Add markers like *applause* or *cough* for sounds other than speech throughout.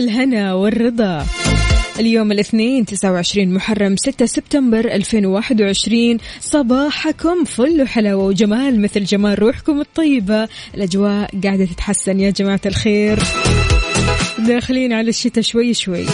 الهنا والرضا. اليوم الاثنين 29 محرم 6 سبتمبر 2021 صباحكم فل وحلاوة وجمال مثل جمال روحكم الطيبة. الأجواء قاعدة تتحسن يا جماعة الخير. داخلين على الشتاء شوي شوي.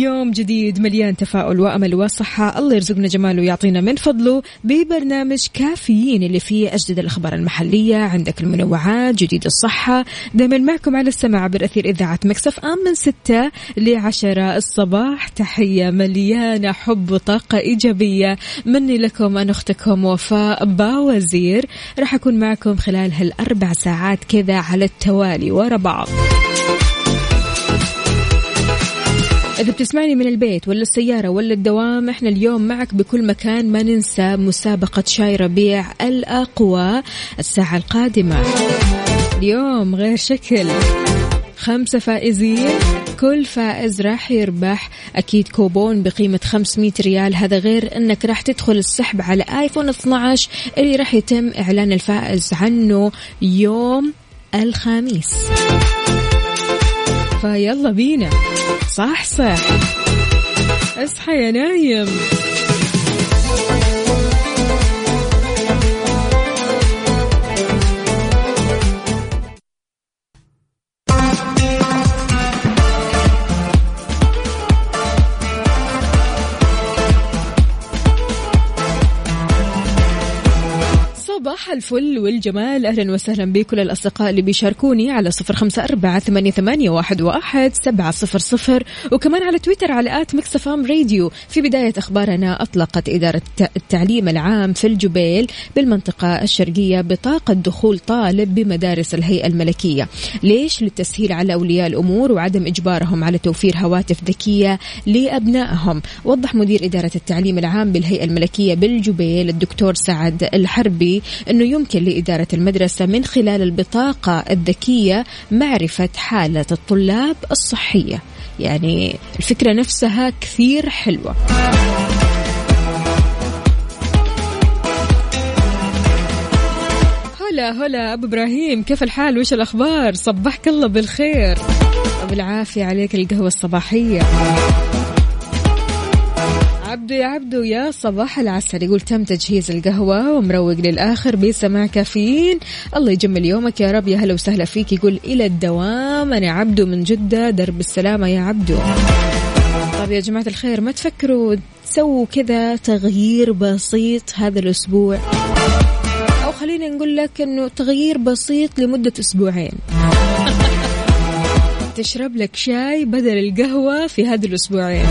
يوم جديد مليان تفاؤل وأمل وصحة. الله يرزقنا جماله ويعطينا من فضله ببرنامج كافيين اللي فيه أجدد الأخبار المحلية. عندك المنوعات جديد الصحة. دائما معكم على السماع أثير إذاعة مكسف أم من 6 ل 10 الصباح. تحية مليانة حب وطاقة إيجابية. مني لكم أنا أختكم وفاء باوزير. راح أكون معكم خلال هالأربع ساعات كذا على التوالي ورا بعض. إذا بتسمعني من البيت ولا السيارة ولا الدوام إحنا اليوم معك بكل مكان ما ننسى مسابقة شاي ربيع الأقوى الساعة القادمة. اليوم غير شكل. خمسة فائزين كل فائز راح يربح. أكيد كوبون بقيمة 500 ريال. هذا غير أنك راح تدخل السحب على آيفون 12 اللي راح يتم إعلان الفائز عنه يوم الخميس. فيلا بينا. صح صح. اصحى يا نايم. صباح الفل والجمال. أهلا وسهلا بكل الأصدقاء اللي بيشاركوني على صفر خمسة أربعة ثمانية, واحد سبعة صفر صفر. وكمان على تويتر على آت مكسفام راديو. في بداية أخبارنا أطلقت إدارة التعليم العام في الجبيل بالمنطقة الشرقية بطاقة دخول طالب بمدارس الهيئة الملكية. ليش؟ للتسهيل على أولياء الأمور وعدم إجبارهم على توفير هواتف ذكية لأبنائهم. وضح مدير إدارة التعليم العام بالهيئة الملكية بالجبيل الدكتور سعد الحربي أنه يمكن لإدارة المدرسة من خلال البطاقة الذكية معرفة حالة الطلاب الصحية. يعني الفكرة نفسها كثير حلوة. هلا هلا أبو إبراهيم كيف الحال؟ وش الأخبار؟ صبحك الله بالخير. وبالعافيه عليك القهوة الصباحية. عبدو يا عبدو يا صباح العسل. يقول تم تجهيز القهوة ومروق للآخر بسماع كافيين. الله يجمل يومك يا رب. يا هلا وسهلا فيك. يقول إلى الدوام. أنا عبدو من جدة. درب السلامة يا عبدو. طيب يا جماعة الخير ما تفكروا تسووا كذا تغيير بسيط هذا الأسبوع؟ أو خلينا نقول لك أنه تغيير بسيط لمدة أسبوعين. *laughs* تشرب لك شاي بدل القهوة في هذه الأسبوعين.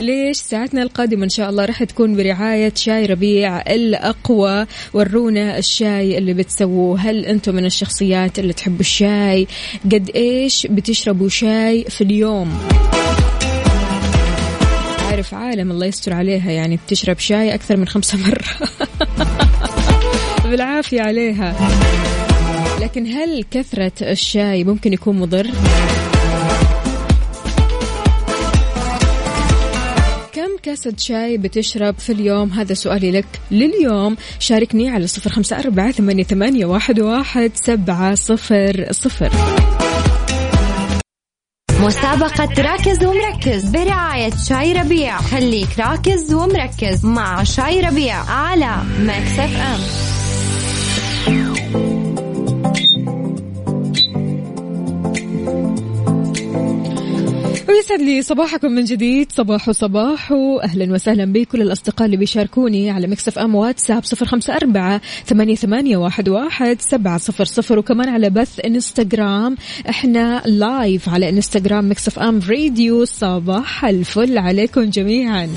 ليش؟ ساعتنا القادمة إن شاء الله راح تكون برعاية شاي ربيع الأقوى. ورونا الشاي اللي بتسووه. هل أنتم من الشخصيات اللي تحبوا الشاي؟ قد إيش بتشربوا شاي في اليوم؟ عارف عالم الله يستر عليها يعني بتشرب شاي أكثر من خمسة مرة. *laughs* بالعافية عليها. لكن هل كثرة الشاي ممكن يكون مضر؟ كاسة شاي بتشرب في اليوم؟ هذا سؤالي لك لليوم. شاركني على صفر خمسة أربعة ثمانية, واحد, سبعة صفر صفر. مسابقة راكز ومركز برعاية شاي ربيع. خليك راكز ومركز مع شاي ربيع على Mix F ويسعد لي صباحكم من جديد. صباح صباح. أهلا وسهلا بكل الأصدقاء اللي بيشاركوني على Mix FM واتساب صفر خمسة أربعة ثمانية, ثمانية واحد, واحد سبعة صفر صفر. وكمان على بث إنستغرام. إحنا live على إنستغرام Mix FM Radio. صباح الفل عليكم جميعا.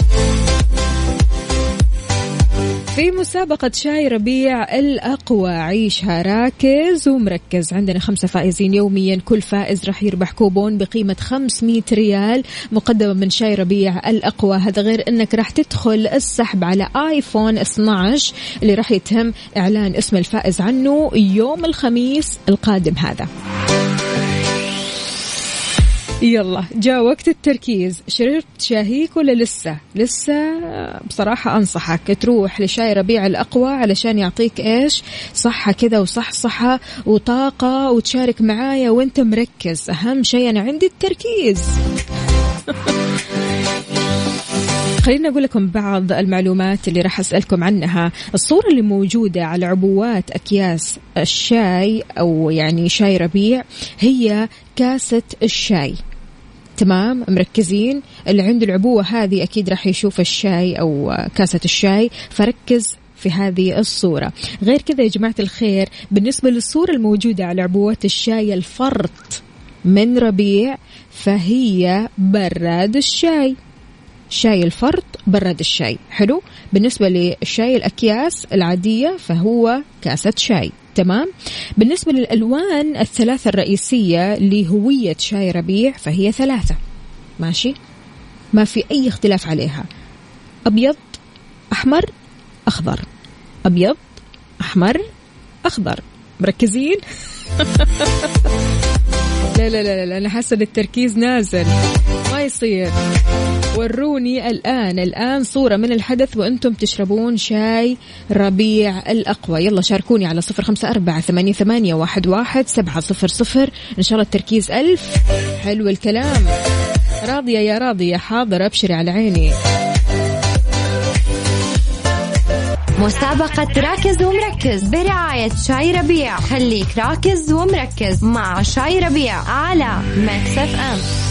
في مسابقة شاي ربيع الأقوى عيشها راكز ومركز. عندنا خمسة فائزين يوميا كل فائز راح يربح كوبون بقيمة 500 ريال مقدمة من شاي ربيع الأقوى. هذا غير أنك راح تدخل السحب على آيفون 12 اللي راح يتم إعلان اسم الفائز عنه يوم الخميس القادم هذا. يلا جاء وقت التركيز. شربت شاهيك ولا لسه؟ لسه بصراحة أنصحك. تروح لشاي ربيع الأقوى علشان يعطيك إيش؟ صحة كذا وصحصحة وطاقة وتشارك معايا وأنت مركز. أهم شيء أنا عندي التركيز. *laughs* خليني أقول لكم بعض المعلومات اللي راح أسألكم عنها. الصورة اللي موجودة على عبوات أكياس الشاي أو يعني شاي ربيع هي كاسة الشاي. تمام مركزين. اللي عنده العبوة هذه أكيد راح يشوف الشاي أو كاسة الشاي. فركز في هذه الصورة. غير كذا يا جماعة الخير بالنسبة للصورة الموجودة على عبوات الشاي الفرط من ربيع فهي براد الشاي. شاي الفرط براد الشاي. حلو؟ بالنسبة للشاي الأكياس العادية فهو كاسة شاي. تمام. بالنسبة للألوان الثلاثة الرئيسية لهوية شاي ربيع فهي ثلاثة. ماشي؟ ما في أي اختلاف عليها. أبيض أحمر أخضر. أبيض أحمر أخضر. مركزين؟ *laughs* لا لا لا لا أنا حاسة التركيز نازل. ما يصير. وروني الآن الآن صورة من الحدث وأنتم تشربون شاي ربيع الأقوى. يلا شاركوني على صفر خمسة أربعة ثمانية, ثمانية واحد, واحد سبعة صفر صفر. إن شاء الله التركيز ألف. حلو الكلام. راضية يا راضية حاضر أبشري على عيني. مسابقة راكز ومركز برعاية شاي ربيع. خليك راكز ومركز مع شاي ربيع على Mix FM.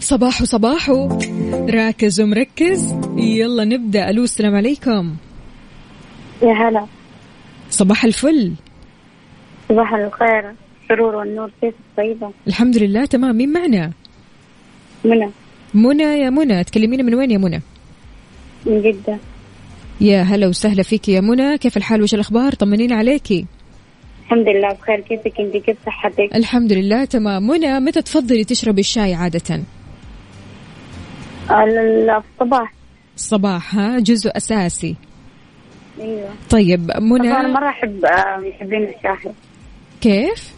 صباحو صباحو راكز ومركز. يلا نبدأ. ألو السلام عليكم. يا هلا. صباح الفل. صباح الخير. سرور والنور كيف طيبة؟ الحمد لله تمام. مين معنا؟ منى. منى يا منى. تكلمينا من وين يا منى؟ من جدة. يا هلا وسهلا فيك يا منى. كيف الحال؟ وش الأخبار؟ طمنينا عليكي. الحمد لله بخير. كيفك أنت؟ كيف صحتك؟ الحمد لله تمام. منى متى تفضلي تشربي الشاي عادة؟ ال- الصباح. الصباح ها؟ جزء أساسي. أيوه. طيب طبعا أنا منى مرة أحب آه، محبين الشاحي كيف؟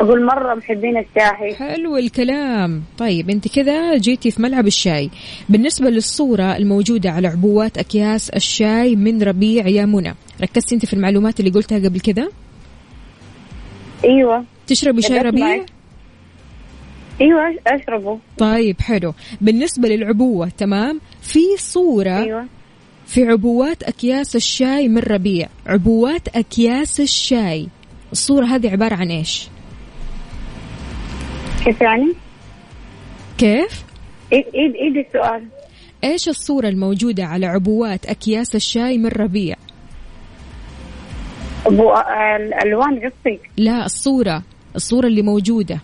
أقول مرة محبين الشاحي حلو الكلام. طيب أنت كذا جيتي في ملعب الشاي. بالنسبة للصورة الموجودة على عبوات أكياس الشاي من ربيع يا منى ركزتي أنت في المعلومات اللي قلتها قبل كذا؟ أيوه. تشربي شاي ربيع. أيوه أشربه. طيب حلو. بالنسبة للعبوة تمام؟ في صورة أيوه. في عبوات أكياس الشاي من ربيع. عبوات أكياس الشاي. الصورة هذه عبارة عن إيش؟ كيف يعني؟ كيف؟ إيه إيه إيه السؤال؟ إيش الصورة الموجودة على عبوات أكياس الشاي من ربيع؟ ابو الالوان قصدك لا الصورة. الصورة اللي موجودة.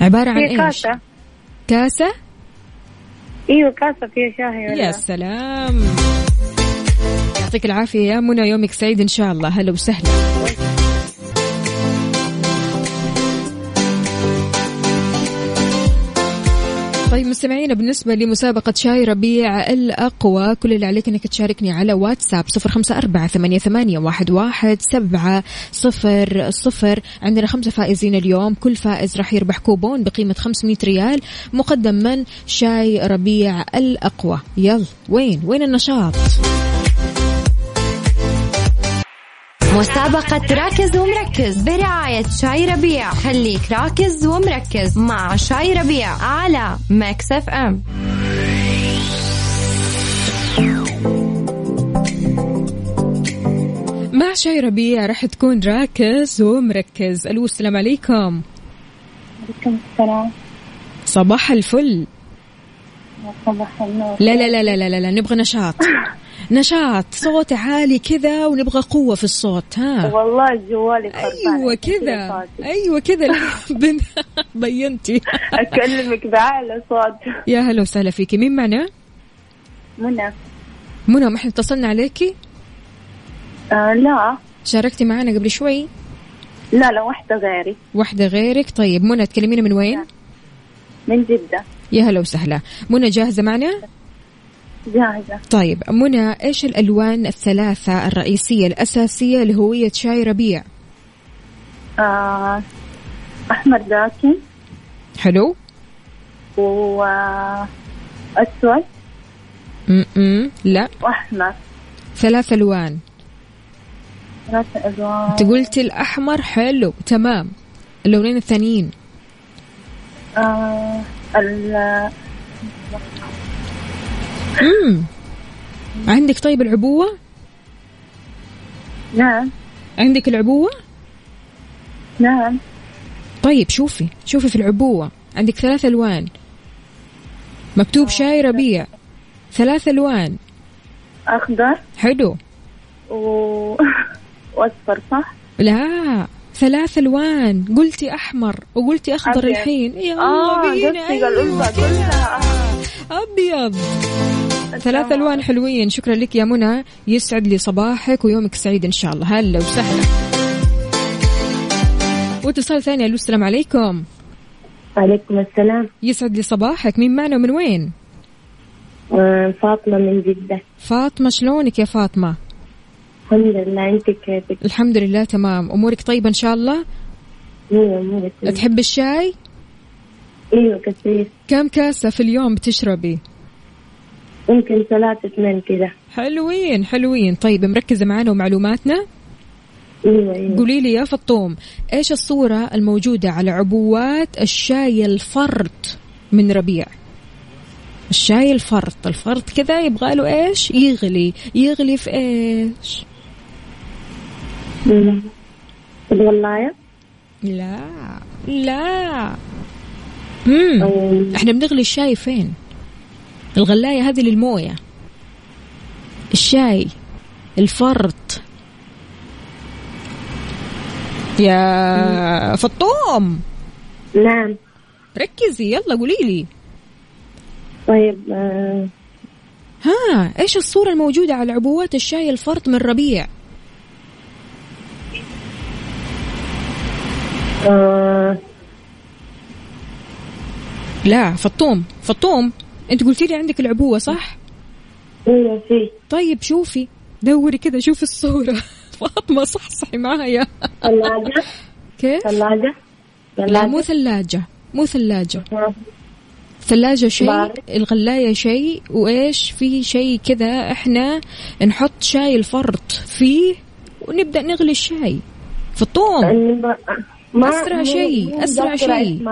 عبارة عن إيش؟ كاسة. كاسة؟ إيوه كاسة فيها ولا يا سلام. يعطيك العافية يا منى يومك سعيد إن شاء الله. هلا وسهلا. طيب مستمعينا بالنسبة لمسابقة شاي ربيع الأقوى كل اللي عليك أنك تشاركني على واتساب صفر خمسة أربعة ثمانية, ثمانية واحد, واحد سبعة صفر صفر. عندنا خمسة فائزين اليوم كل فائز راح يربح كوبون بقيمة 500 ريال مقدم من شاي ربيع الأقوى. يلا وين؟ وين النشاط؟ مسابقة راكز ومركز برعاية شاي ربيع. خليك راكز ومركز مع شاي ربيع على Mix FM. مع شاي ربيع راح تكون راكز ومركز. ألو السلام عليكم. عليكم السلام. صباح الفل. صباح النور. لا لا لا لا لا لا, لا نبغى نشاط. *laughs* نشاط صوت عالي كذا ونبغى قوة في الصوت ها؟ والله جوالي أيوه كذا أيوه كذا. *laughs* *laughs* بينتي. أكلمك باعلى صوت يا هلا وسهلا فيكي. مين معنا؟ منى. منى ما إحنا اتصلنا عليكي؟ آه لا. شاركتي معنا قبل شوي؟ لا لا واحدة غيري. واحدة غيرك. طيب منى تكلمينا من وين؟ من جدة. يا هلا وسهلا. منى جاهزة معنا؟ جاهزة. طيب منى إيش الألوان الثلاثة الرئيسية الأساسية لهوية شاي ربيع؟ آه أحمر داكن. حلو؟ وأسود م-م. لا. وأحمر. ثلاث ألوان. ثلاثة ألوان. أنت قلتي الأحمر حلو تمام. اللونين الثانيين. آه ال امم عندك طيب العبوة؟ نعم. عندك العبوة؟ نعم. طيب شوفي شوفي في العبوة. عندك ثلاث ألوان. مكتوب شاي ربيع. ثلاث ألوان. أخضر. حلو. و... *laughs* وأصفر صح؟ لا ثلاث ألوان. قلتي أحمر وقلتي أخضر أبيض. الحين. يا آه الله بينا قصدي الألوان كلها آه. أبيض. ثلاث تمام. ألوان حلوين. شكرا لك يا منى. يسعد لي صباحك ويومك سعيد إن شاء الله. هلا وسهلا. واتصال ثاني. ألو السلام عليكم. عليكم السلام. يسعد لي صباحك. مين معنا ومن وين؟ آه، فاطمة من جدة. فاطمة شلونك يا فاطمة؟ الحمد لله أنت كيفك؟ الحمد لله تمام. أمورك طيبة إن شاء الله؟ أيوة مو بس- تحب الشاي؟ أيوة كثير. كم كاسة في اليوم بتشربي؟ ممكن ثلاثة اثنين كذا. حلوين حلوين. طيب مركزة معنا ومعلوماتنا؟ أيوة أيوة. قولي لي يا فطوم إيش الصورة الموجودة على عبوات الشاي الفرط من ربيع؟ الشاي الفرط الفرط كذا يبغى له إيش؟ يغلي. يغلي في إيش؟ لا لا. مم. أو- إحنا بنغلي الشاي فين؟ الغلاية هذه للموية. الشاي الفرط. يا فطوم. نعم. ركزي يلا قولي لي. طيب آه، ها إيش الصورة الموجودة على عبوات الشاي الفرط من ربيع؟ آه، لا فطوم فطوم. أنت قلتي لي عندك العبوة صح؟ أيوة في. طيب شوفي. دوري كذا شوفي الصورة. *laughs* فاطمة صحصحي معايا. ثلاجة. كيف؟ ثلاجة. لا مو ثلاجة. مو ثلاجة. آه، ثلاجة شيء. الغلاية شيء وإيش؟ في شيء كذا إحنا نحط شاي الفرط فيه ونبدأ نغلي الشاي. فطوم إني ب- ما أسرع شيء، أسرع شيء.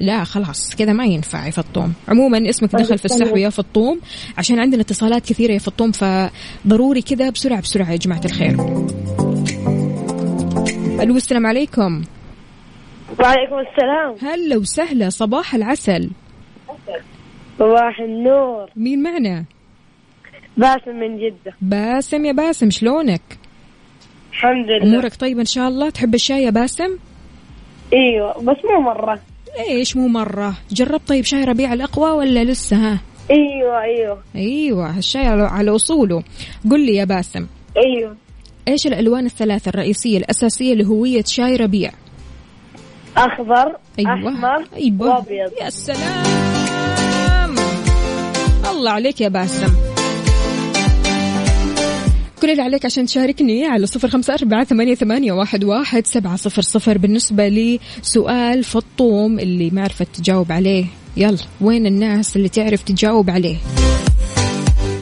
لا خلاص كذا ما ينفع يا فطوم عموما اسمك طيب دخل في. السحب يا فطوم. عشان عندنا اتصالات كثيرة يا فطوم فضروري كذا بسرعة بسرعة يا جماعة الخير. ألو السلام عليكم. وعليكم السلام. هلا وسهلا صباح العسل. صباح النور. مين معنا؟ باسم من جدة. باسم يا باسم شلونك؟ الحمد لله. أمورك طيبة إن شاء الله؟ تحب الشاي يا باسم؟ إيوه بس مو مرة. ليش مو مرة؟ جربت طيب شاي ربيع الأقوى ولا لسه ها؟ أيوه أيوه. أيوة الشاي على, أصوله. قل لي يا باسم. أيوه. إيش الألوان الثلاثة الرئيسية الأساسية لهوية شاي ربيع؟ أخضر أيوة أحمر أيوة. وأبيض. يا سلام. الله عليك يا باسم. كل اللي عليك عشان تشاركني على صفر خمسة أربعة ثمانية, ثمانية واحد, واحد سبعة صفر صفر. بالنسبة لسؤال فطوم اللي ما عرفت تجاوب عليه. يلا وين الناس اللي تعرف تجاوب عليه؟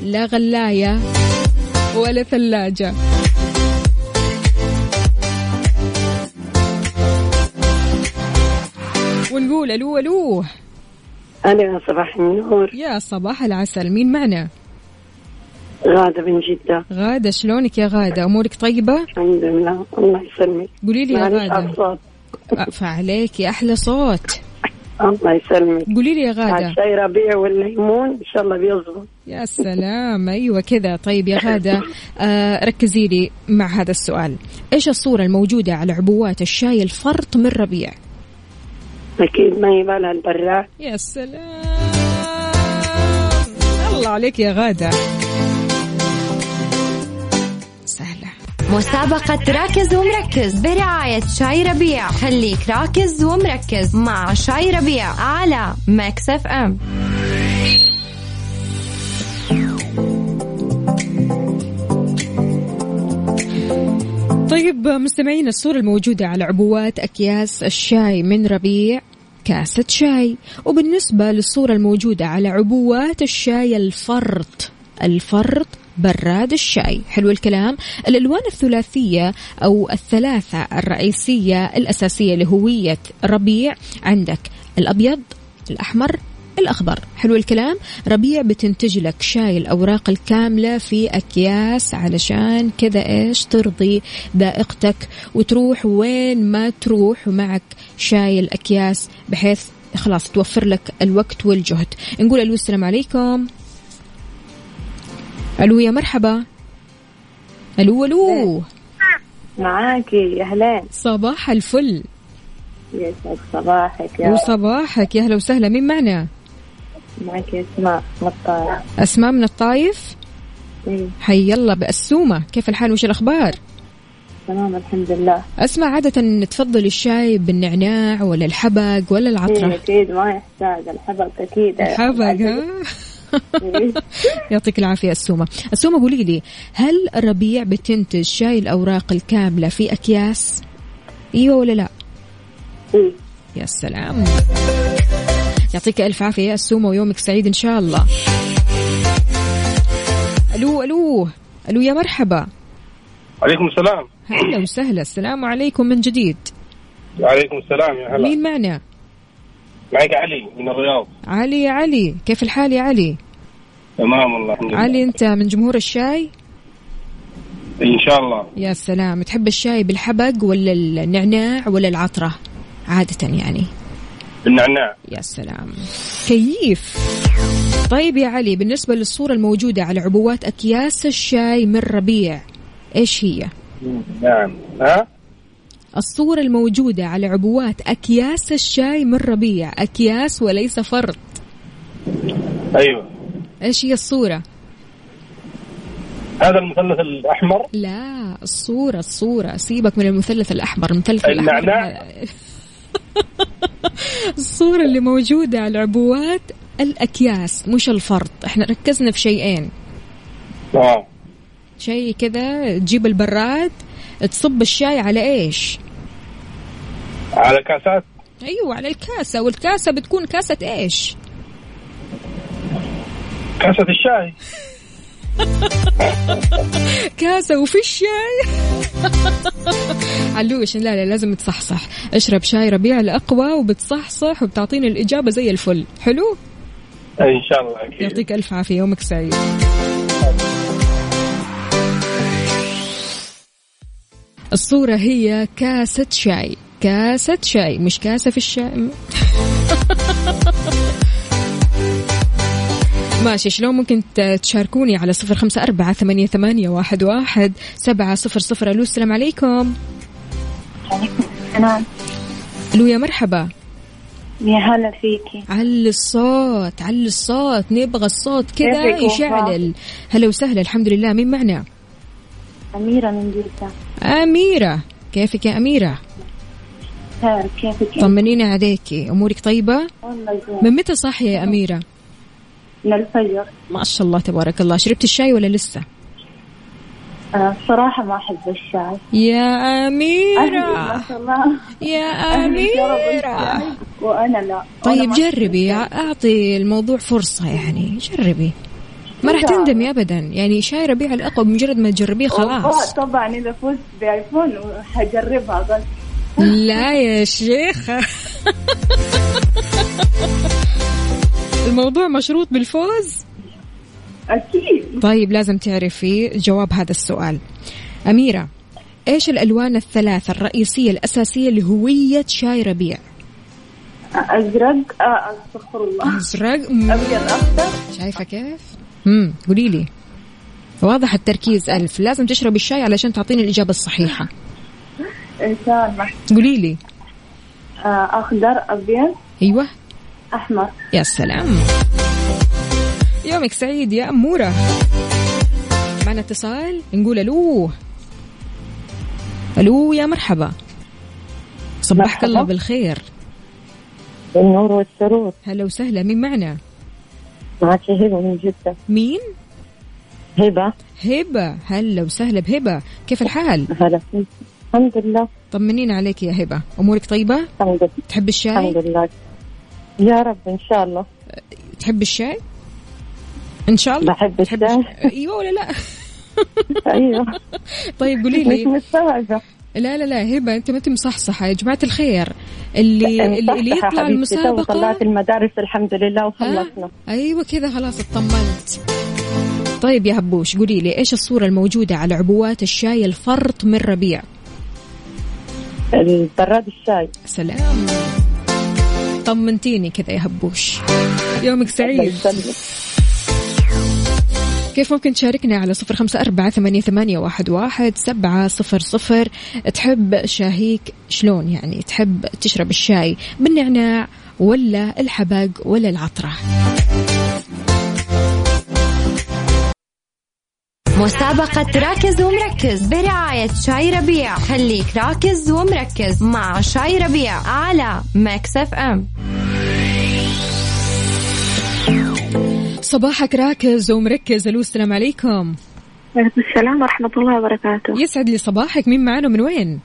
لا غلاية ولا ثلاجة. ونقول ألو ألو. أنا صباح النور. يا صباح العسل مين معنا؟ غادة من جدة. غادة شلونك يا غادة؟ أمورك طيبة؟ الحمد لله الله يسلمك. قولي لي يا غادة. يا أحلى صوت. الله يسلمك. قولي لي يا غادة. الشاي ربيع والليمون إن شاء الله بيظبط. يا سلام. أيوه كذا. طيب يا غادة آه ركزي لي مع هذا السؤال. إيش الصورة الموجودة على عبوات الشاي الفرط من ربيع؟ أكيد ما يبالها لها البراد يا سلام. الله عليك يا غادة. مسابقة راكز ومركز برعاية شاي ربيع. خليك راكز ومركز مع شاي ربيع على Mix FM. طيب مستمعين الصورة الموجودة على عبوات أكياس الشاي من ربيع كاسة شاي. وبالنسبة للصورة الموجودة على عبوات الشاي الفرط. الفرط براد الشاي. حلو الكلام. الألوان الثلاثية أو الثلاثة الرئيسية الأساسية لهوية ربيع عندك. الأبيض الأحمر الأخضر. حلو الكلام. ربيع بتنتج لك شاي الأوراق الكاملة في أكياس علشان كذا إيش؟ ترضي ذائقتك وتروح وين ما تروح ومعك شاي الأكياس بحيث خلاص توفر لك الوقت والجهد. نقول ألو السلام عليكم. ألو يا مرحبا. ألو ألو. معاكي يا أهلين صباح الفل. يسعد صباحك يا وصباحك. يا أهلا وسهلا. مين معنا؟ معك أسماء مطار أسماء من الطايف إيه، حي الله بأسومة. كيف الحال؟ وش الأخبار؟ تمام الحمد لله. أسمع عادة تفضل الشاي بالنعناع ولا الحبق ولا إيه، العطرة أكيد ما يحتاج. الحبق أكيد. الحبق ها؟ إيه. *laughs* يعطيك العافية السومة السومة قولي لي هل الربيع بتنتج شاي الأوراق الكاملة في أكياس؟ أيوة ولا لا؟ إيه. يا سلام. يعطيك ألف عافية يا السومة ويومك سعيد إن شاء الله. ألو ألو. ألو يا مرحبا. عليكم السلام. هلا وسهلا السلام عليكم من جديد. وعليكم السلام يا هلا. مين معنا؟ معك علي من الرياض. علي يا علي. كيف الحال يا علي؟ تمام والله الحمد لله. علي أنت من جمهور الشاي؟ إن شاء الله. يا سلام. تحب الشاي بالحبق ولا النعناع ولا العطرة؟ عادة يعني. بالنعناع يا سلام. كيف؟ طيب يا علي بالنسبة للصورة الموجودة على عبوات أكياس الشاي من ربيع إيش هي؟ نعم. ها؟ الصورة الموجودة على عبوات أكياس الشاي من ربيع أكياس وليس فرط. أيوه. إيش هي الصورة؟ هذا المثلث الأحمر. لا الصورة الصورة. سيبك من المثلث الأحمر المثلث النعناع. *laughs* الصورة اللي موجودة على عبوات الأكياس مش الفرط. إحنا ركزنا في شيئين. آه. شيء كذا تجيب البراد تصب الشاي على إيش؟ على كاسات؟ أيوه على الكاسة. والكاسة بتكون كاسة إيش؟ كاسة الشاي. *laughs* كاسة وفي الشاي. *laughs* علوش لا لا لازم تصحصح. اشرب شاي ربيع الأقوى وبتصحصح وبتعطيني الإجابة زي الفل. حلو؟ إن شاء الله أكيد. يعطيك ألف عافية. يومك سعيد. الصورة هي كاسة شاي. كاسة شاي مش كاسة في الشاي. *laughs* ماشي شلون ممكن تشاركوني على صفر خمسة أربعة ثمانية, ثمانية واحد, واحد سبعة صفر صفر؟ ألو السلام عليكم. أنا ألو يا مرحبا. يا هلا فيكي. علي الصوت علي الصوت نبغى الصوت كذا يشعلل. هلا وسهلا الحمد لله. مين معنا؟ أميرة من جدة أميرة. كيفك يا أميرة؟ خير كيفك؟ طمنينا عليكي. أمورك طيبة؟ والله زين. من متى صاحية يا أميرة؟ من الفجر. ما شاء الله تبارك الله. شربت الشاي ولا لسه؟ أنا الصراحة ما أحب الشاي. يا أميرة. يا أميرة. وأنا لا. طيب جربي. أعطي الموضوع فرصة يعني. جربي. ما راح تندمي أبدا. يعني شاي ربيع الأقوى بمجرد ما تجربيه خلاص. طبعا إذا فزت بآيفون حجربها بس. لا يا شيخة. *laughs* الموضوع مشروط بالفوز؟ أكيد. طيب لازم تعرفي جواب هذا السؤال. أميرة إيش الألوان الثلاثة الرئيسية الأساسية لهوية شاي ربيع؟ أزرق. آه أستغفر الله. أزرق. مم. أبيض أخضر. شايفة كيف؟ امم قولي لي. واضح التركيز ألف. لازم تشربي الشاي علشان تعطيني الإجابة الصحيحة. إن شاء الله قولي لي. آه أخضر أبيض. أيوة. أحمر. يا سلام. يومك سعيد يا أمورة. معنا اتصال نقول ألو. ألو يا مرحبا. صبحك مرحبا. الله بالخير. النور والسرور. هلا وسهلا مين معنا؟ معك هبة من جدة. مين؟ هبة. هبة. هلا وسهلا بهبة. كيف الحال؟ هلا. الحمد لله. طمنينا عليك يا هبة. أمورك طيبة؟ الحمد لله. تحب الشاي؟ الحمد لله. يا رب إن شاء الله. تحب الشاي؟ إن شاء الله. بحب الشاي. الش- أيوه ولا لا؟ *laughs* أيوه. طيب قولي مش لي لا لا لا هبة أنت ما أنت مصحصحة يا جماعة الخير. اللي اللي, يطلع المسابقه طلعت المدارس الحمد لله ها؟ وخلصنا. أيوه كذا خلاص اطمنت. طيب يا هبوش قولي لي إيش الصورة الموجودة على عبوات الشاي الفرط من ربيع؟ البراد الشاي. سلام. طمنتيني كذا يا هبوش. يومك الله سعيد يسلمك. كيف ممكن تشاركنا على صفر خمسة أربعة ثمانية, ثمانية واحد, واحد سبعة صفر صفر؟ تحب شاهيك شلون يعني؟ تحب تشرب الشاي بالنعناع ولا الحبق ولا العطرة؟ مسابقة راكز ومركز برعاية شاي ربيع. خليك راكز ومركز مع شاي ربيع على Mix FM. صباحك راكز ومركز. ألو السلام عليكم. وعليكم السلام ورحمة الله وبركاته. يسعد لي صباحك. مين معنا من وين؟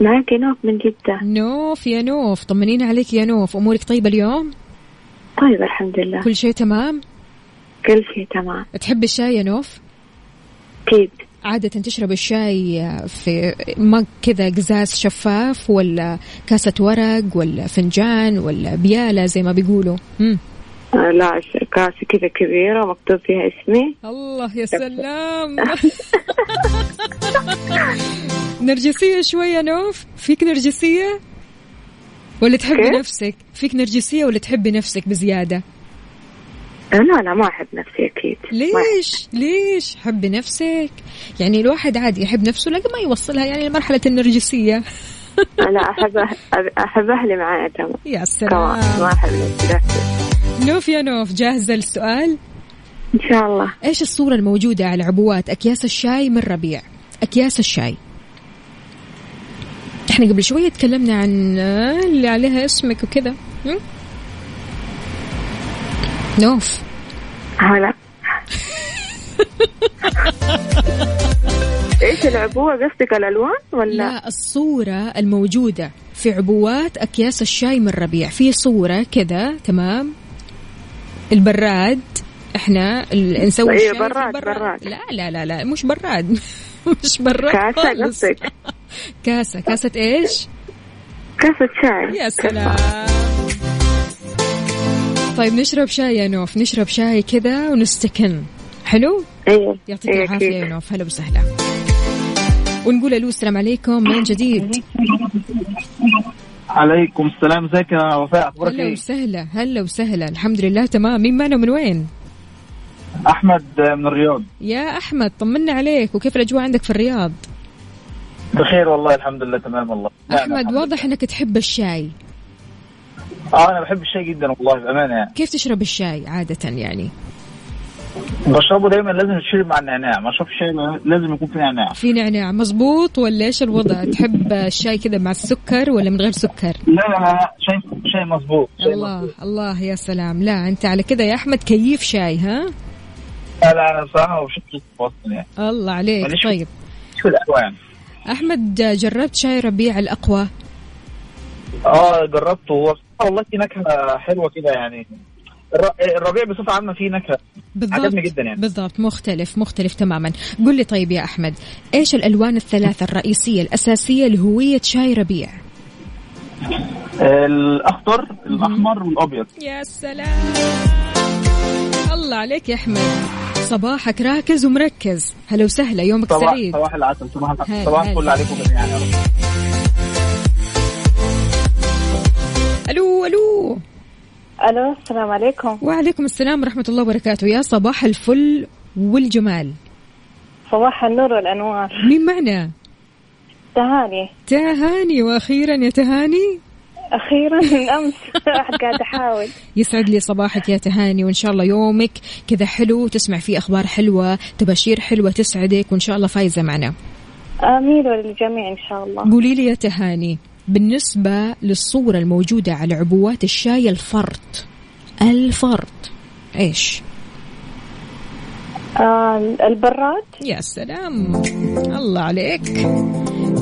معك نوف من جدة. نوف يا نوف. طمنينا عليك يا نوف. أمورك طيبة اليوم؟ طيب الحمد لله. كل شيء تمام؟ كل شيء تمام. تحب الشاي يا نوف؟ أكيد. عادة تشرب الشاي في مج كذا قزاز شفاف ولا كاسة ورق ولا فنجان ولا بيالة زي ما بيقولوا. مم. آه لا كاسة كذا كبيرة مكتوب فيها اسمي. الله يا سلام. *laughs* نرجسية شوية نوف. فيك نرجسية؟ ولا تحبي؟ نفسك؟ فيك نرجسية ولا تحبي نفسك بزيادة؟ لا لا ما أحب نفسي أحب. ليش؟ ليش؟ حبي نفسك. يعني الواحد عادي يحب نفسه لكن ما يوصلها يعني لمرحلة النرجسية. أنا أحب أح- أحب أهلي معايا تمام يا سلام. ما أحب نفسي. نوف يا نوف جاهزة للسؤال إن شاء الله. إيش الصورة الموجودة على عبوات أكياس الشاي من ربيع. أكياس الشاي. إحنا قبل شوية تكلمنا عن اللي عليها اسمك وكذا؟ نوف. هلا. *laughs* إيش العبوة؟ قصدك الألوان ولا؟ لا الصورة الموجودة في عبوات أكياس الشاي من ربيع. في صورة كذا تمام؟ البراد إحنا نسوي الشاي في براد،. براد. لا لا لا لا مش براد. *laughs* مش براد كاسة خالص. قصدك؟ كاسة. كاسة إيش؟ كاسة شاي. يا سلام. طيب نشرب شاي يا نوف. نشرب شاي كذا ونستكن. حلو؟ أيوه يعطيك أيوة العافية. يا نوف. هلا وسهلا. ونقول ألو السلام عليكم. من جديد؟ عليكم السلام ازيك يا وفاء؟ أخبارك هلا إيه؟ وسهلا هلا وسهلا. الحمد لله تمام. مين معنا من وين؟ أحمد من الرياض. يا أحمد طمنا عليك. وكيف الأجواء عندك في الرياض؟ بخير والله الحمد لله تمام والله. أحمد واضح إنك تحب الشاي. آه أنا بحب الشاي جدا والله بأمانة يعني. كيف تشرب الشاي عادة يعني؟ بشربه دايما لازم يتشرب مع النعناع ما اشربش شاي لازم يكون فيه نعناع. في نعناع مزبوط ولا إيش الوضع؟ تحب الشاي كذا مع السكر ولا من غير سكر؟ لا لا لا شاي شاي مظبوط شاي الله مظبوط. الله يا سلام. لا أنت على كذا يا أحمد كيف شاي ها؟ لا لا أنا صراحة أصلا يعني. الله عليك في- طيب. في القهوه يعني أحمد جربت شاي ربيع الأقوى؟ آه جربته. والله في نكهة حلوة كده يعني. الربيع بصفه عامه فيه نكهة. بالضبط. عجبني جدا يعني. بالضبط. مختلف مختلف تماما. قل لي طيب يا أحمد إيش الألوان الثلاثة الرئيسية الأساسية لهوية شاي ربيع؟ الأخضر الأحمر والأبيض. يا سلام. الله عليك يا أحمد. صباحك راكز ومركز. هلا وسهلا يومك صباح سعيد. صباح العسل صباح العسل صباح. الفل عليكم جميعا ألو السلام عليكم. وعليكم السلام ورحمة الله وبركاته. يا صباح الفل والجمال. صباح النور والأنوار. مين معنا؟ تهاني. تهاني. وأخيرا يا تهاني؟ أخيرا من أمس. *laughs* واحد قاعد احاول يسعد لي صباحك يا تهاني وإن شاء الله يومك كذا حلو تسمع فيه أخبار حلوة تباشير حلوة تسعدك وإن شاء الله فايزة معنا. آمين وللجميع إن شاء الله. قولي لي يا تهاني بالنسبة للصورة الموجودة على عبوات الشاي الفرط. الفرط. إيش؟ آه البراد. يا سلام. الله عليك.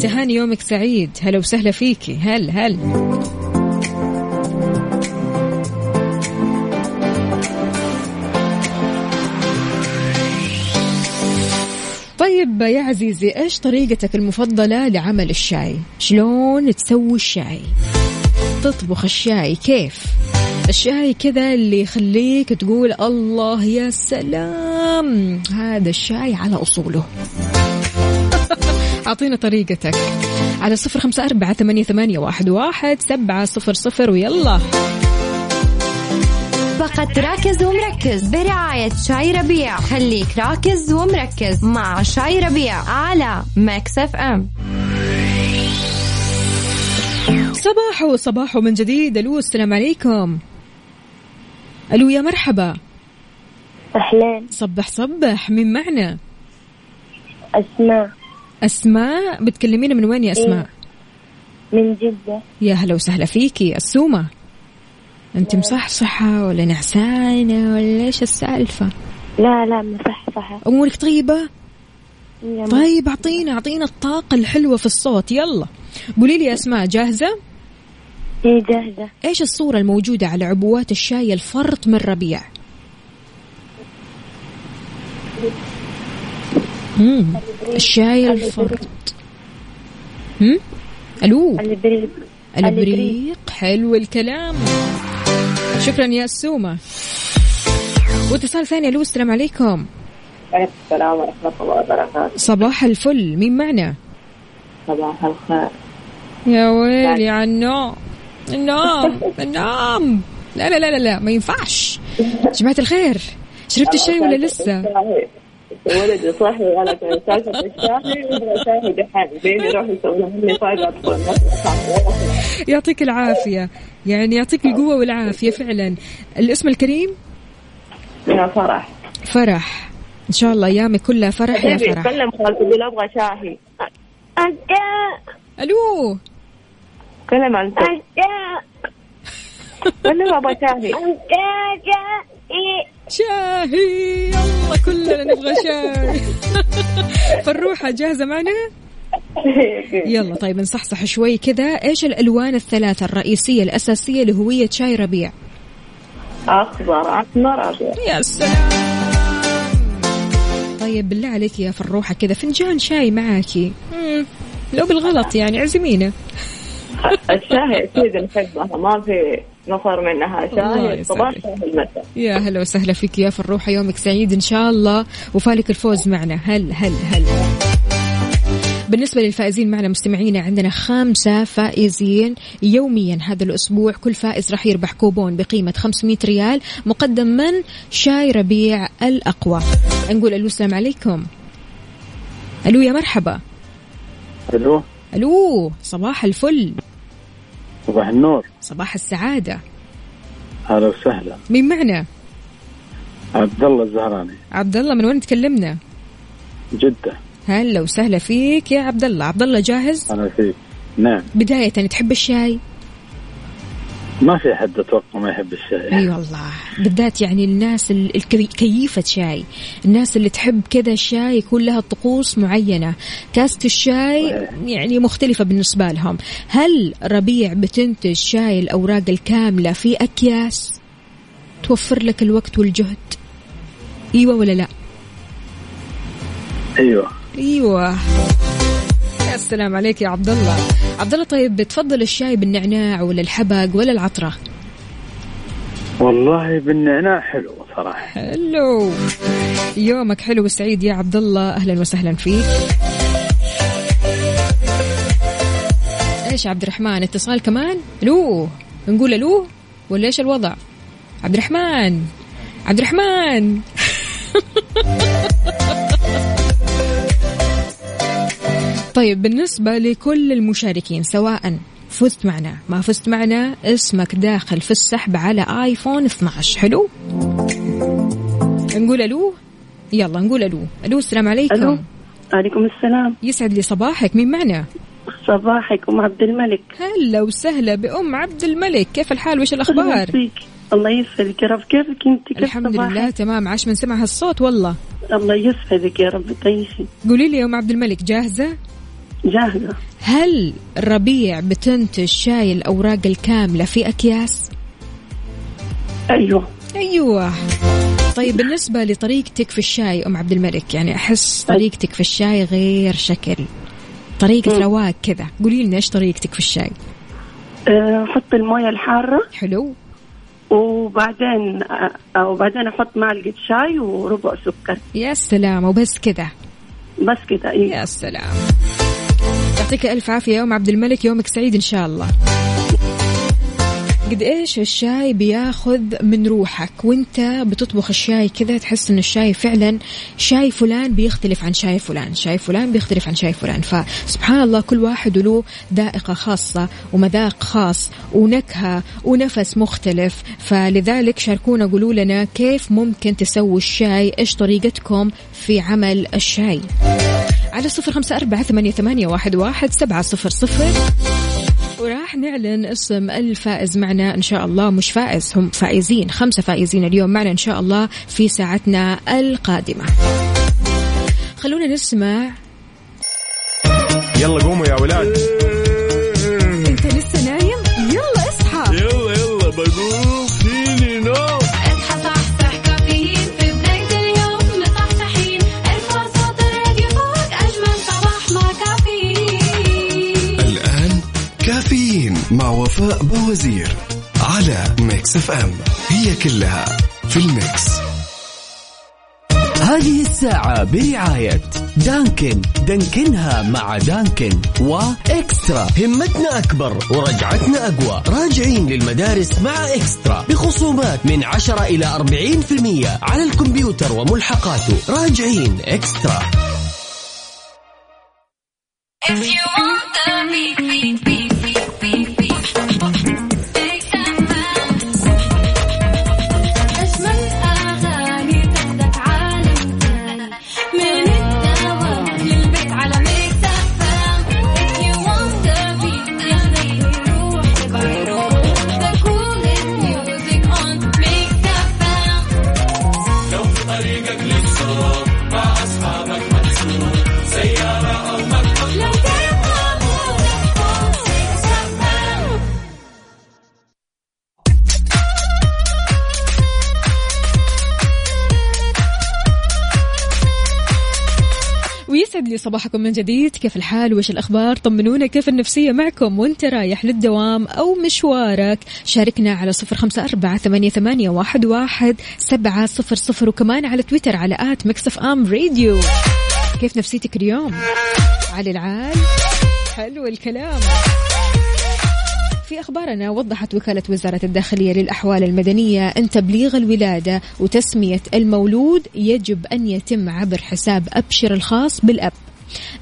تهاني يومك سعيد. هلا وسهلا فيكي. هل هل. طيب يا عزيزي إيش طريقتك المفضلة لعمل الشاي؟ شلون تسوي الشاي؟ تطبخ الشاي كيف؟ الشاي كذا اللي يخليك تقول الله يا سلام هذا الشاي على أصوله *laughs* أعطينا طريقتك على صفر خمسة أربعة ثمانية, واحد سبعة صفر صفر ويلا فقط راكز ومركز. برعاية شاي ربيع. خليك راكز ومركز مع شاي ربيع على Mix FM. صباحو صباحو من جديد. ألو السلام عليكم. ألو يا مرحبا. أهلين. صبح صبح. مين معنا؟ أسماء. أسماء بتكلمينا من وين يا أسماء؟ من جدة. يا هلا وسهلا فيكي. السومة. أنت مصحصحة ولا نعسانة ولا إيش السالفة؟ لا لا مصحصحة. أمورك طيبة؟ طيب أعطينا أعطينا الطاقة الحلوة في الصوت. يلا. قولي لي يا أسماء جاهزة؟ إيه جاهزة. إيش الصورة الموجودة على عبوات الشاي الفرط من ربيع؟ مم. الشاي الفرط. هم؟ ألو؟ البريد البريق. حلو الكلام. شكرا يا السومة واتصال ثاني ألو السلام عليكم. عليكم السلام ورحمة الله وبركاته. صباح الفل مين معنا؟ صباح الخير. يا ويلي على النوم. النوم النوم. لا لا لا لا, لا ما ينفعش. جماعة الخير شربت الشاي ولا *laughs* لسه؟ ولدي صاحي على سالفة الشاي يبغى شاي دحين بيني يروح يسوي لي فايدة أدخل يعطيك العافية. يعني يعطيك القوة والعافية فعلا. الاسم الكريم؟ يا فرح. فرح. إن شاء الله أيامك كلها فرح يا فرح. كلم خالتي قول أبغى شاهي. ألو. كلم أنت. كلم أبغى شاهي. شاهي يلا كلنا نبغى شاي *laughs* فروحة جاهزة معنا؟ *laughs* يلا طيب نصحصح شوي كذا. إيش الألوان الثلاثة الرئيسية الأساسية لهوية شاي ربيع؟ أخضر أحمر أبيض يا سلام. طيب بالله عليك يا فروحة كذا فنجان شاي معاكي. لو بالغلط يعني عزمينا. الشاهي أكيد نحبها ما في نفر منها. المساء. يا هلا وسهلا فيك يا فروحة يومك سعيد إن شاء الله. وفالك الفوز معنا. هل هل هل. بالنسبة للفائزين معنا مستمعينا عندنا خمسة فائزين يوميا. هذا الأسبوع كل فائز راح يربح كوبون بقيمة 500 ريال مقدم من شاي ربيع الأقوى. نقول ألو السلام عليكم. ألو يا مرحبا. ألو. ألو صباح الفل. صباح النور. صباح السعادة. هلا وسهلا. مين معنا؟ عبد الله الزهراني. عبد الله من وين تكلمنا؟ جدة. هلا وسهلا فيك يا عبد الله. عبد الله جاهز؟ أنا فيك. نعم. بداية تحب الشاي؟ ما في حد أتوقع ما يحب الشاي. أي والله. بالذات يعني الناس ال- الكي- كيفة شاي. الناس اللي تحب كذا الشاي يكون لها طقوس معينة. كاسة الشاي يعني مختلفة بالنسبة لهم. هل ربيع بتنتج شاي الأوراق الكاملة في أكياس توفر لك الوقت والجهد؟ إيوه ولا لا؟ أيوه. إيوه. يا سلام عليك يا عبد الله عبد الله طيب بتفضل الشاي بالنعناع ولا الحبق ولا العطرة؟ والله بالنعناع حلو صراحة. حلو. يومك حلو وسعيد يا عبد الله أهلا وسهلا فيك. إيش عبد الرحمن اتصال كمان؟ ألو نقول ألو ولا إيش الوضع؟ عبد الرحمن عبد الرحمن. *laughs* طيب بالنسبة لكل المشاركين سواء فزت معنا ما فزت معنا اسمك داخل في السحب على آيفون 12 حلو؟ نقول ألو؟ يلا نقول ألو. ألو السلام عليكم. ألو. عليكم السلام. يسعد لي صباحك. مين معنا؟ صباحك أم عبد الملك. هلا وسهلا بأم عبد الملك. كيف الحال؟ وش الأخبار؟ الله يسعدك. يا رب. كيفك أنت؟ كيف الحمد صباحك؟ لله تمام. عاش من سمع هالصوت والله. الله يسعدك يا رب. تعيشي قولي لي يا أم عبد الملك جاهزة؟ جاهزة. هل ربيع بتنتج شاي الأوراق الكاملة في أكياس؟ أيوه. أيوة. طيب بالنسبة لطريقتك في الشاي أم عبد الملك يعني أحس طريقتك في الشاي غير شكل. طريقة. رواق كذا. قولي لنا إيش طريقتك في الشاي؟ أه، أحط الموية الحارة. حلو. وبعدين أه، وبعدين أحط معلقة شاي وربع سكر. يا سلام وبس كذا. بس كده أيوه يا سلام. يعطيك ألف عافية يا أم عبد الملك يومك سعيد إن شاء الله. قد إيش الشاي بياخذ من روحك؟ وإنت بتطبخ الشاي كذا تحس إن الشاي فعلا شاي فلان بيختلف عن شاي فلان شاي فلان بيختلف عن شاي فلان. فسبحان الله كل واحد له ذائقة خاصة ومذاق خاص ونكهة ونفس مختلف. فلذلك شاركونا قولوا لنا كيف ممكن تسووا الشاي؟ إيش طريقتكم في عمل الشاي؟ على صفر خمسة أربعة ثمانية, ثمانية واحد, واحد سبعة صفر صفر. وراح نعلن اسم الفائز معنا إن شاء الله. مش فائز هم فائزين خمسة فائزين اليوم معنا إن شاء الله في ساعتنا القادمة. خلونا نسمع. يلا قوموا يا ولاد. بوزير على Mix FM هي كلها في ال mix. هذه الساعة برعاية Dunkin. دانكنها مع Dunkin و Extra. همتنا أكبر ورجعتنا أقوى. راجعين للمدارس مع Extra. بخصومات من 10 إلى 40% على الكمبيوتر وملحقاته. راجعين Extra. If you want FM. لو لي صباحكم من جديد. كيف الحال؟ وش الأخبار؟ طمنونا كيف النفسية معكم؟ وأنت رايح للدوام أو مشوارك؟ شاركنا على صفر خمسة أربعة ثمانية, ثمانية واحد, واحد سبعة صفر صفر وكمان على تويتر على at Mix FM Radio. كيف نفسيتك اليوم؟ علي العال. حلو الكلام. في أخبارنا وضحت وكالة وزارة الداخلية للأحوال المدنية أن تبليغ الولادة وتسمية المولود يجب أن يتم عبر حساب أبشر الخاص بالأب.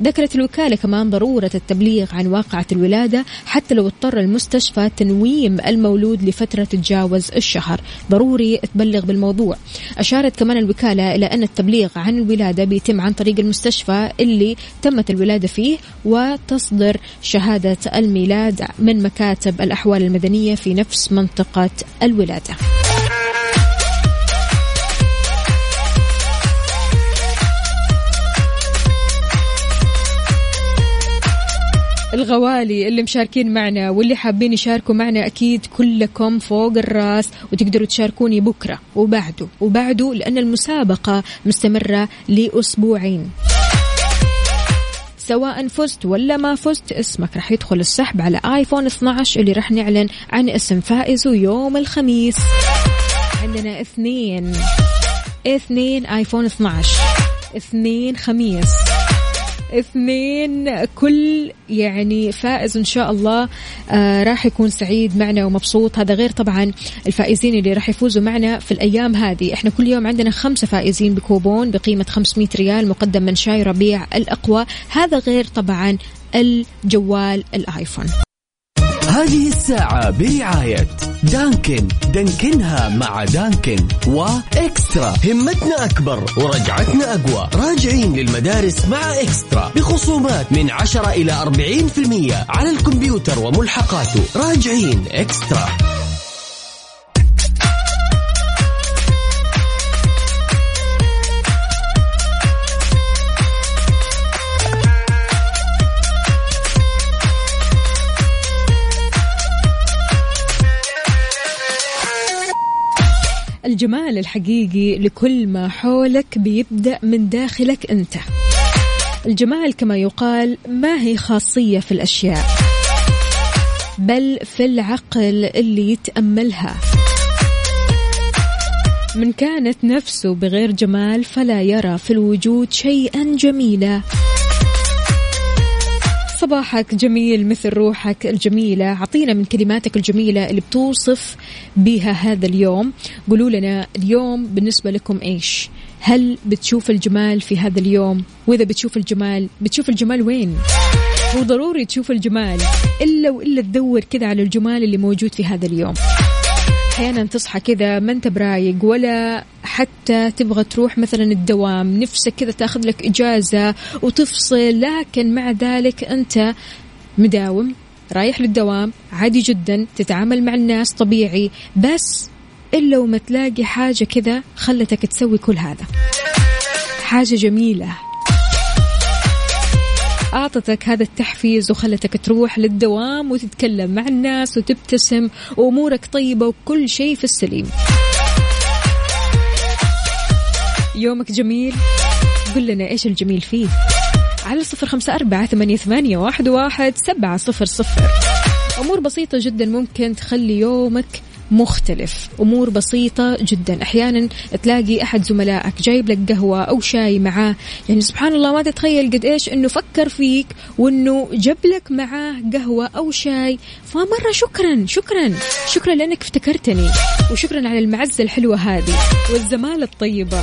ذكرت الوكالة كمان ضرورة التبليغ عن واقعة الولادة حتى لو اضطر المستشفى تنويم المولود لفترة تتجاوز الشهر. ضروري تبلغ بالموضوع. أشارت كمان الوكالة إلى أن التبليغ عن الولادة بيتم عن طريق المستشفى اللي تمت الولادة فيه وتصدر شهادة الميلاد من مكاتب الأحوال المدنية في نفس منطقة الولادة. الغوالي اللي مشاركين معنا واللي حابين يشاركوا معنا أكيد كلكم فوق الراس وتقدروا تشاركوني بكرة وبعده وبعده لأن المسابقة مستمرة لأسبوعين. سواء فزت ولا ما فزت اسمك راح يدخل السحب على آيفون 12 اللي راح نعلن عن اسم فائزه يوم الخميس. عندنا اثنين اثنين آيفون 12 اثنين خميس. اثنين كل يعني فائز إن شاء الله آه راح يكون سعيد معنا ومبسوط. هذا غير طبعا الفائزين اللي راح يفوزوا معنا في الأيام هذه. إحنا كل يوم عندنا خمسة فائزين بكوبون بقيمة 500 ريال مقدم من شاي ربيع الأقوى. هذا غير طبعا الجوال الآيفون. هذه الساعة برعاية دانكن. دانكنها مع دانكن وإكسترا. همتنا أكبر ورجعتنا أقوى. راجعين للمدارس مع إكسترا. بخصومات من 10 إلى 40% على الكمبيوتر وملحقاته. راجعين إكسترا. الجمال الحقيقي لكل ما حولك بيبدأ من داخلك أنت. الجمال كما يقال ما هي خاصية في الأشياء بل في العقل اللي يتأملها. من كانت نفسه بغير جمال فلا يرى في الوجود شيئا جميلا. صباحك جميل مثل روحك الجميلة. عطينا من كلماتك الجميلة اللي بتوصف بها هذا اليوم. قولوا لنا اليوم بالنسبة لكم إيش؟ هل بتشوف الجمال في هذا اليوم؟ وإذا بتشوف الجمال بتشوف الجمال وين؟ هو ضروري تشوف الجمال إلا وإلا تدور كذا على الجمال اللي موجود في هذا اليوم. أحيانا تصحى كذا ما أنت برايق ولا حتى تبغى تروح مثلا الدوام. نفسك كذا تأخذ لك إجازة وتفصل لكن مع ذلك أنت مداوم رايح للدوام عادي جدا تتعامل مع الناس طبيعي. بس إلا وما تلاقي حاجة كذا خلتك تسوي كل هذا. حاجة جميلة. أعطتك هذا التحفيز وخلتك تروح للدوام وتتكلم مع الناس وتبتسم وأمورك طيبة وكل شيء في السليم. يومك جميل؟ قل لنا إيش الجميل فيه. على صفر خمسة أربعة ثمانية, ثمانية واحد, واحد سبعة صفر صفر. أمور بسيطة جدا ممكن تخلي يومك مختلف. أمور بسيطة جدا. أحيانا تلاقي أحد زملائك جايب لك قهوة أو شاي معاه. يعني سبحان الله ما تتخيل قد إيش إنه فكر فيك وإنه جاب لك معاه قهوة أو شاي. فمرة شكرا شكرا. شكرا لأنك افتكرتني. وشكرا على المعزة الحلوة هذه والزمالة الطيبة.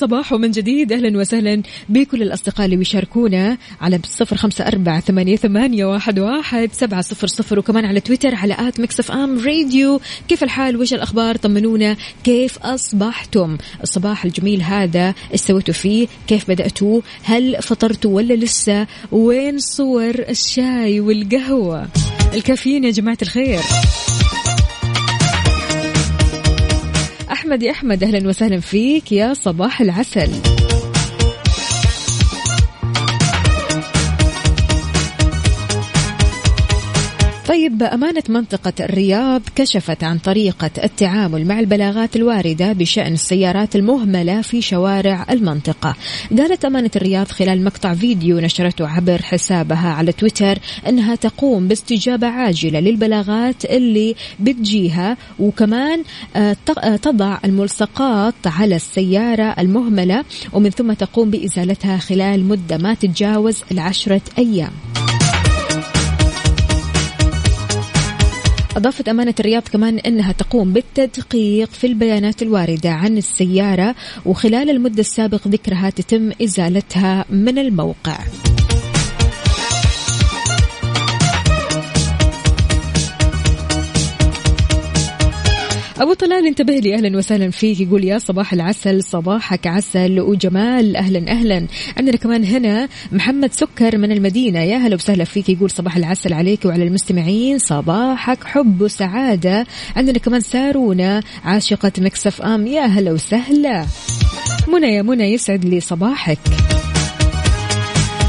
صباحو صباحو من جديد أهلا وسهلا بكل الأصدقاء اللي بيشاركونا على صفر أربعة ثمانية, ثمانية واحد, واحد سبعة صفر صفر وكمان على تويتر على at Mix FM Radio. كيف الحال؟ وش الأخبار؟ طمنونا. كيف أصبحتم؟ الصباح الجميل هذا إيش سويتوا فيه. كيف بدأتوا؟ هل فطرتوا ولا لسه؟ وين صور الشاي والقهوة؟ الكافيين يا جماعة الخير. احمد يا أحمد أهلا وسهلا فيك يا صباح العسل. طيب أمانة منطقة الرياض كشفت عن طريقة التعامل مع البلاغات الواردة بشأن السيارات المهملة في شوارع المنطقة. قالت أمانة الرياض خلال مقطع فيديو نشرته عبر حسابها على تويتر أنها تقوم باستجابة عاجلة للبلاغات اللي بتجيها وكمان آه، آه، تضع الملصقات على السيارة المهملة ومن ثم تقوم بإزالتها خلال مدة ما تتجاوز العشرة أيام. أضافت أمانة الرياض كمان أنها تقوم بالتدقيق في البيانات الواردة عن السيارة وخلال المدة السابق ذكرها تتم إزالتها من الموقع. أبو طلال انتبه لي. أهلا وسهلا فيك. يقول يا صباح العسل صباحك عسل. وجمال أهلا أهلا. عندنا كمان هنا محمد سكر من المدينة. يا هلا وسهلا فيك. يقول صباح العسل عليك وعلى المستمعين. صباحك حب وسعادة. عندنا كمان سارونا عاشقة مكسف أم. يا هلا وسهلا. منى يا منى يسعد لي صباحك.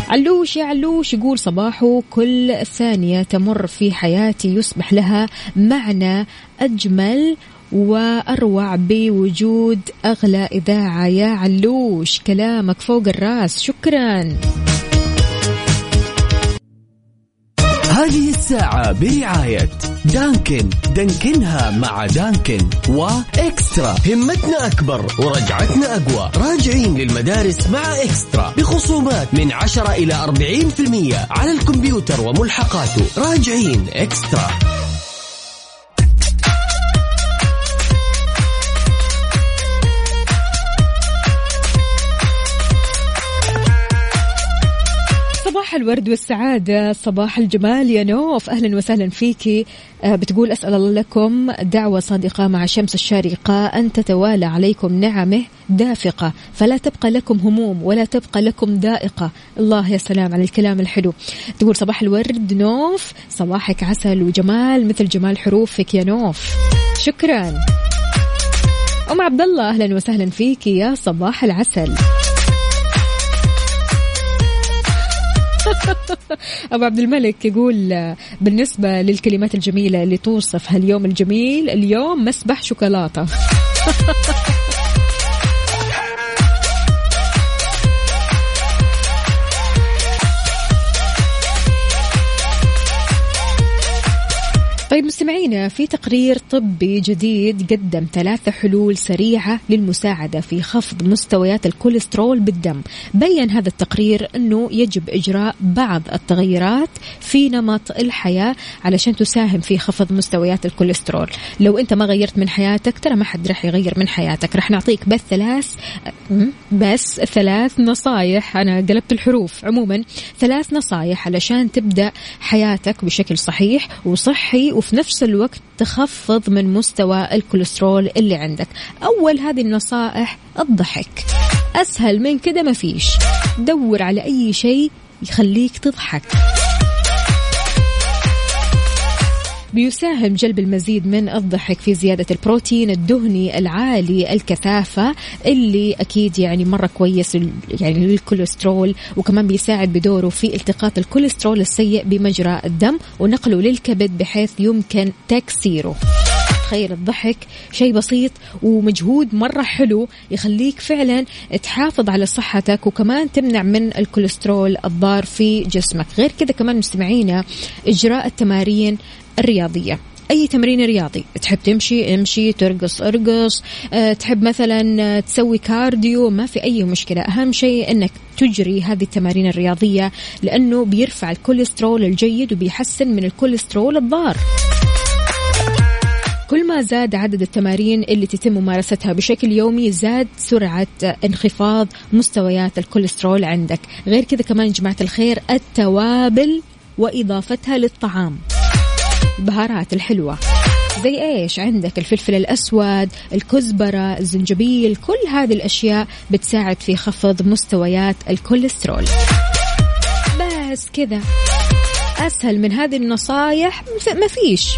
علوش يا علوش يقول صباحه كل ثانية تمر في حياتي. يصبح لها معنى أجمل وأروع بوجود أغلى إذاعة. يا علوش كلامك فوق الرأس. شكراً. هذه الساعة برعاية دانكن. دانكنها مع دانكن. وإكسترا. همتنا أكبر ورجعتنا أقوى. راجعين للمدارس مع إكسترا. بخصومات من 10 إلى 40% على الكمبيوتر وملحقاته. راجعين إكسترا. صباح الورد والسعادة صباح الجمال يا نوف. أهلا وسهلا فيكي آه، بتقول أسأل الله لكم دعوة صادقة مع شمس الشارقة. أن تتوالى عليكم نعمه دافقة. فلا تبقى لكم هموم ولا تبقى لكم ضائقة الله يا سلام على الكلام الحلو. تقول صباح الورد نوف. صباحك عسل وجمال مثل جمال حروفك يا نوف. شكرا. أم عبد الله أهلا وسهلا فيكي يا صباح العسل. *laughs* أبو عبد الملك يقول بالنسبة للكلمات الجميلة اللي توصف هاليوم الجميل اليوم مسبح شوكولاتة. *laughs* طيب مستمعينا في تقرير طبي جديد قدم ثلاثة حلول سريعة للمساعدة في خفض مستويات الكوليسترول بالدم. بين هذا التقرير أنه يجب إجراء بعض التغيرات في نمط الحياة علشان تساهم في خفض مستويات الكوليسترول. لو أنت ما غيرت من حياتك ترى ما حد رح يغير من حياتك. رح نعطيك بس ثلاث بس ثلاث نصايح. أنا قلبت الحروف. عموما ثلاث نصايح علشان تبدأ حياتك بشكل صحيح وصحي وفي نفس الوقت تخفض من مستوى الكوليسترول اللي عندك. أول هذه النصائح الضحك. أسهل من كده ما فيش. دور على أي شيء يخليك تضحك. بيساهم جلب المزيد من الضحك في زيادة البروتين الدهني العالي الكثافة اللي أكيد يعني مرة كويس يعني للكوليسترول وكمان بيساعد بدوره في التقاط الكوليسترول السيء بمجرى الدم ونقله للكبد بحيث يمكن تكسيره. تخيل الضحك شيء بسيط ومجهود مرة حلو يخليك فعلا تحافظ على صحتك وكمان تمنع من الكوليسترول الضار في جسمك. غير كذا كمان مستمعينا إجراء التمارين الرياضية. أي تمرين رياضي؟ تحب تمشي امشي ترقص ارقص أه تحب مثلا آه، تسوي cardio؟ ما في أي مشكلة. أهم شيء إنك تجري هذه التمارين الرياضية لأنه بيرفع الكوليسترول الجيد وبيحسن من الكوليسترول الضار. كل ما زاد عدد التمارين اللي تتم ممارستها بشكل يومي زاد سرعة انخفاض مستويات الكوليسترول عندك. غير كذا كمان يا جماعة الخير التوابل وإضافتها للطعام. البهارات الحلوة. زي إيش؟ عندك الفلفل الأسود الكزبرة الزنجبيل كل هذه الأشياء بتساعد في خفض مستويات الكوليسترول. بس كذا. أسهل من هذه النصايح؟ ما فيش.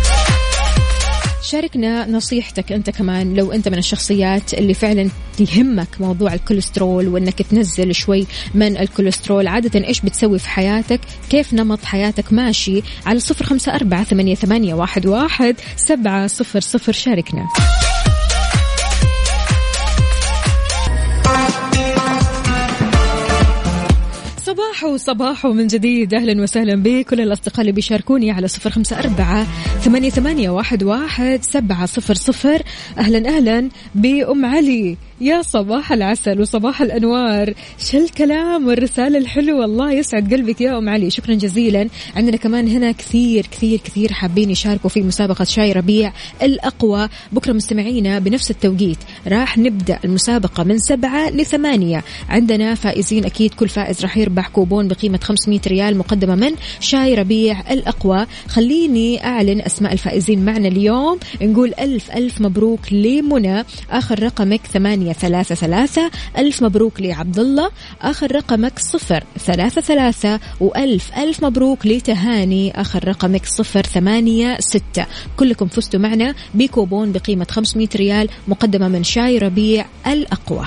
شاركنا نصيحتك أنت كمان لو أنت من الشخصيات اللي فعلا يهمك موضوع الكوليسترول وإنك تنزل شوي من الكوليسترول. عادة إيش بتسوي في حياتك؟ كيف نمط حياتك؟ ماشي على صفر خمسة أربعة ثمانية, واحد سبعة صفر صفر. شاركنا. صباحو صباحو من جديد. أهلا وسهلا بكل الأصدقاء اللي بيشاركوني على صفر خمسة أربعة ثمانية, ثمانية واحد, واحد سبعة صفر صفر. أهلا أهلا بأم علي. يا صباح العسل وصباح الأنوار. شو الكلام والرسالة الحلوة. الله يسعد قلبك يا أم علي. شكرا جزيلا. عندنا كمان هنا كثير كثير كثير حابين يشاركوا في مسابقة شاي ربيع الأقوى. بكرة مستمعينا بنفس التوقيت. راح نبدأ المسابقة من سبعة لثمانية. عندنا فائزين أكيد. كل فائز راح يربح كوبون بقيمة 500 ريال مقدمة من شاي ربيع الأقوى. خليني أعلن أسماء الفائزين معنا اليوم. نقول ألف ألف مبروك لمنى. آخر رقمك ثمانية. ثلاثة ثلاثة ألف مبروك لعبد الله آخر رقمك صفر ثلاثة ثلاثة وألف ألف مبروك لتهاني. آخر رقمك صفر ثمانية ستة. كلكم فزتوا معنا بكوبون بقيمة 500 ريال مقدمة من شاي ربيع الأقوى.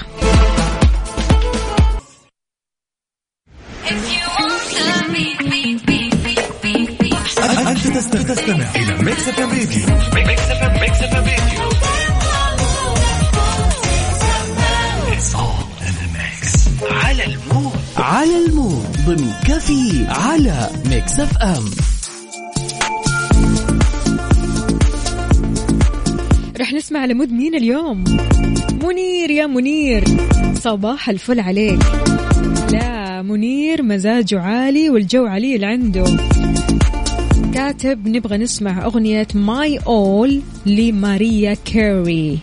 أنت تستمع إلى Mix FM Radio. Mix FM على ال mood ضمن كفي على Mix FM رح نسمع على mood مين اليوم؟ منير يا منير صباح الفل عليك. لا منير مزاجه عالي والجو عليل عنده. كاتب نبغى نسمع أغنية My All لماريا كيري.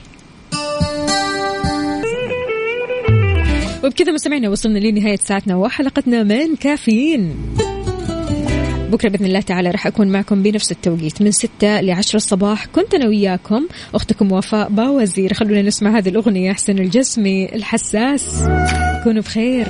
وبكذا مستمعينا وصلنا لنهاية ساعتنا وحلقتنا من كافيين. بكرة بإذن الله تعالى راح أكون معكم بنفس التوقيت من 6 ل 10 الصباح. كنت أنا وياكم أختكم وفاء باوزير. خلونا نسمع هذه الأغنية لحسين الجسمي الحساس. كونوا بخير.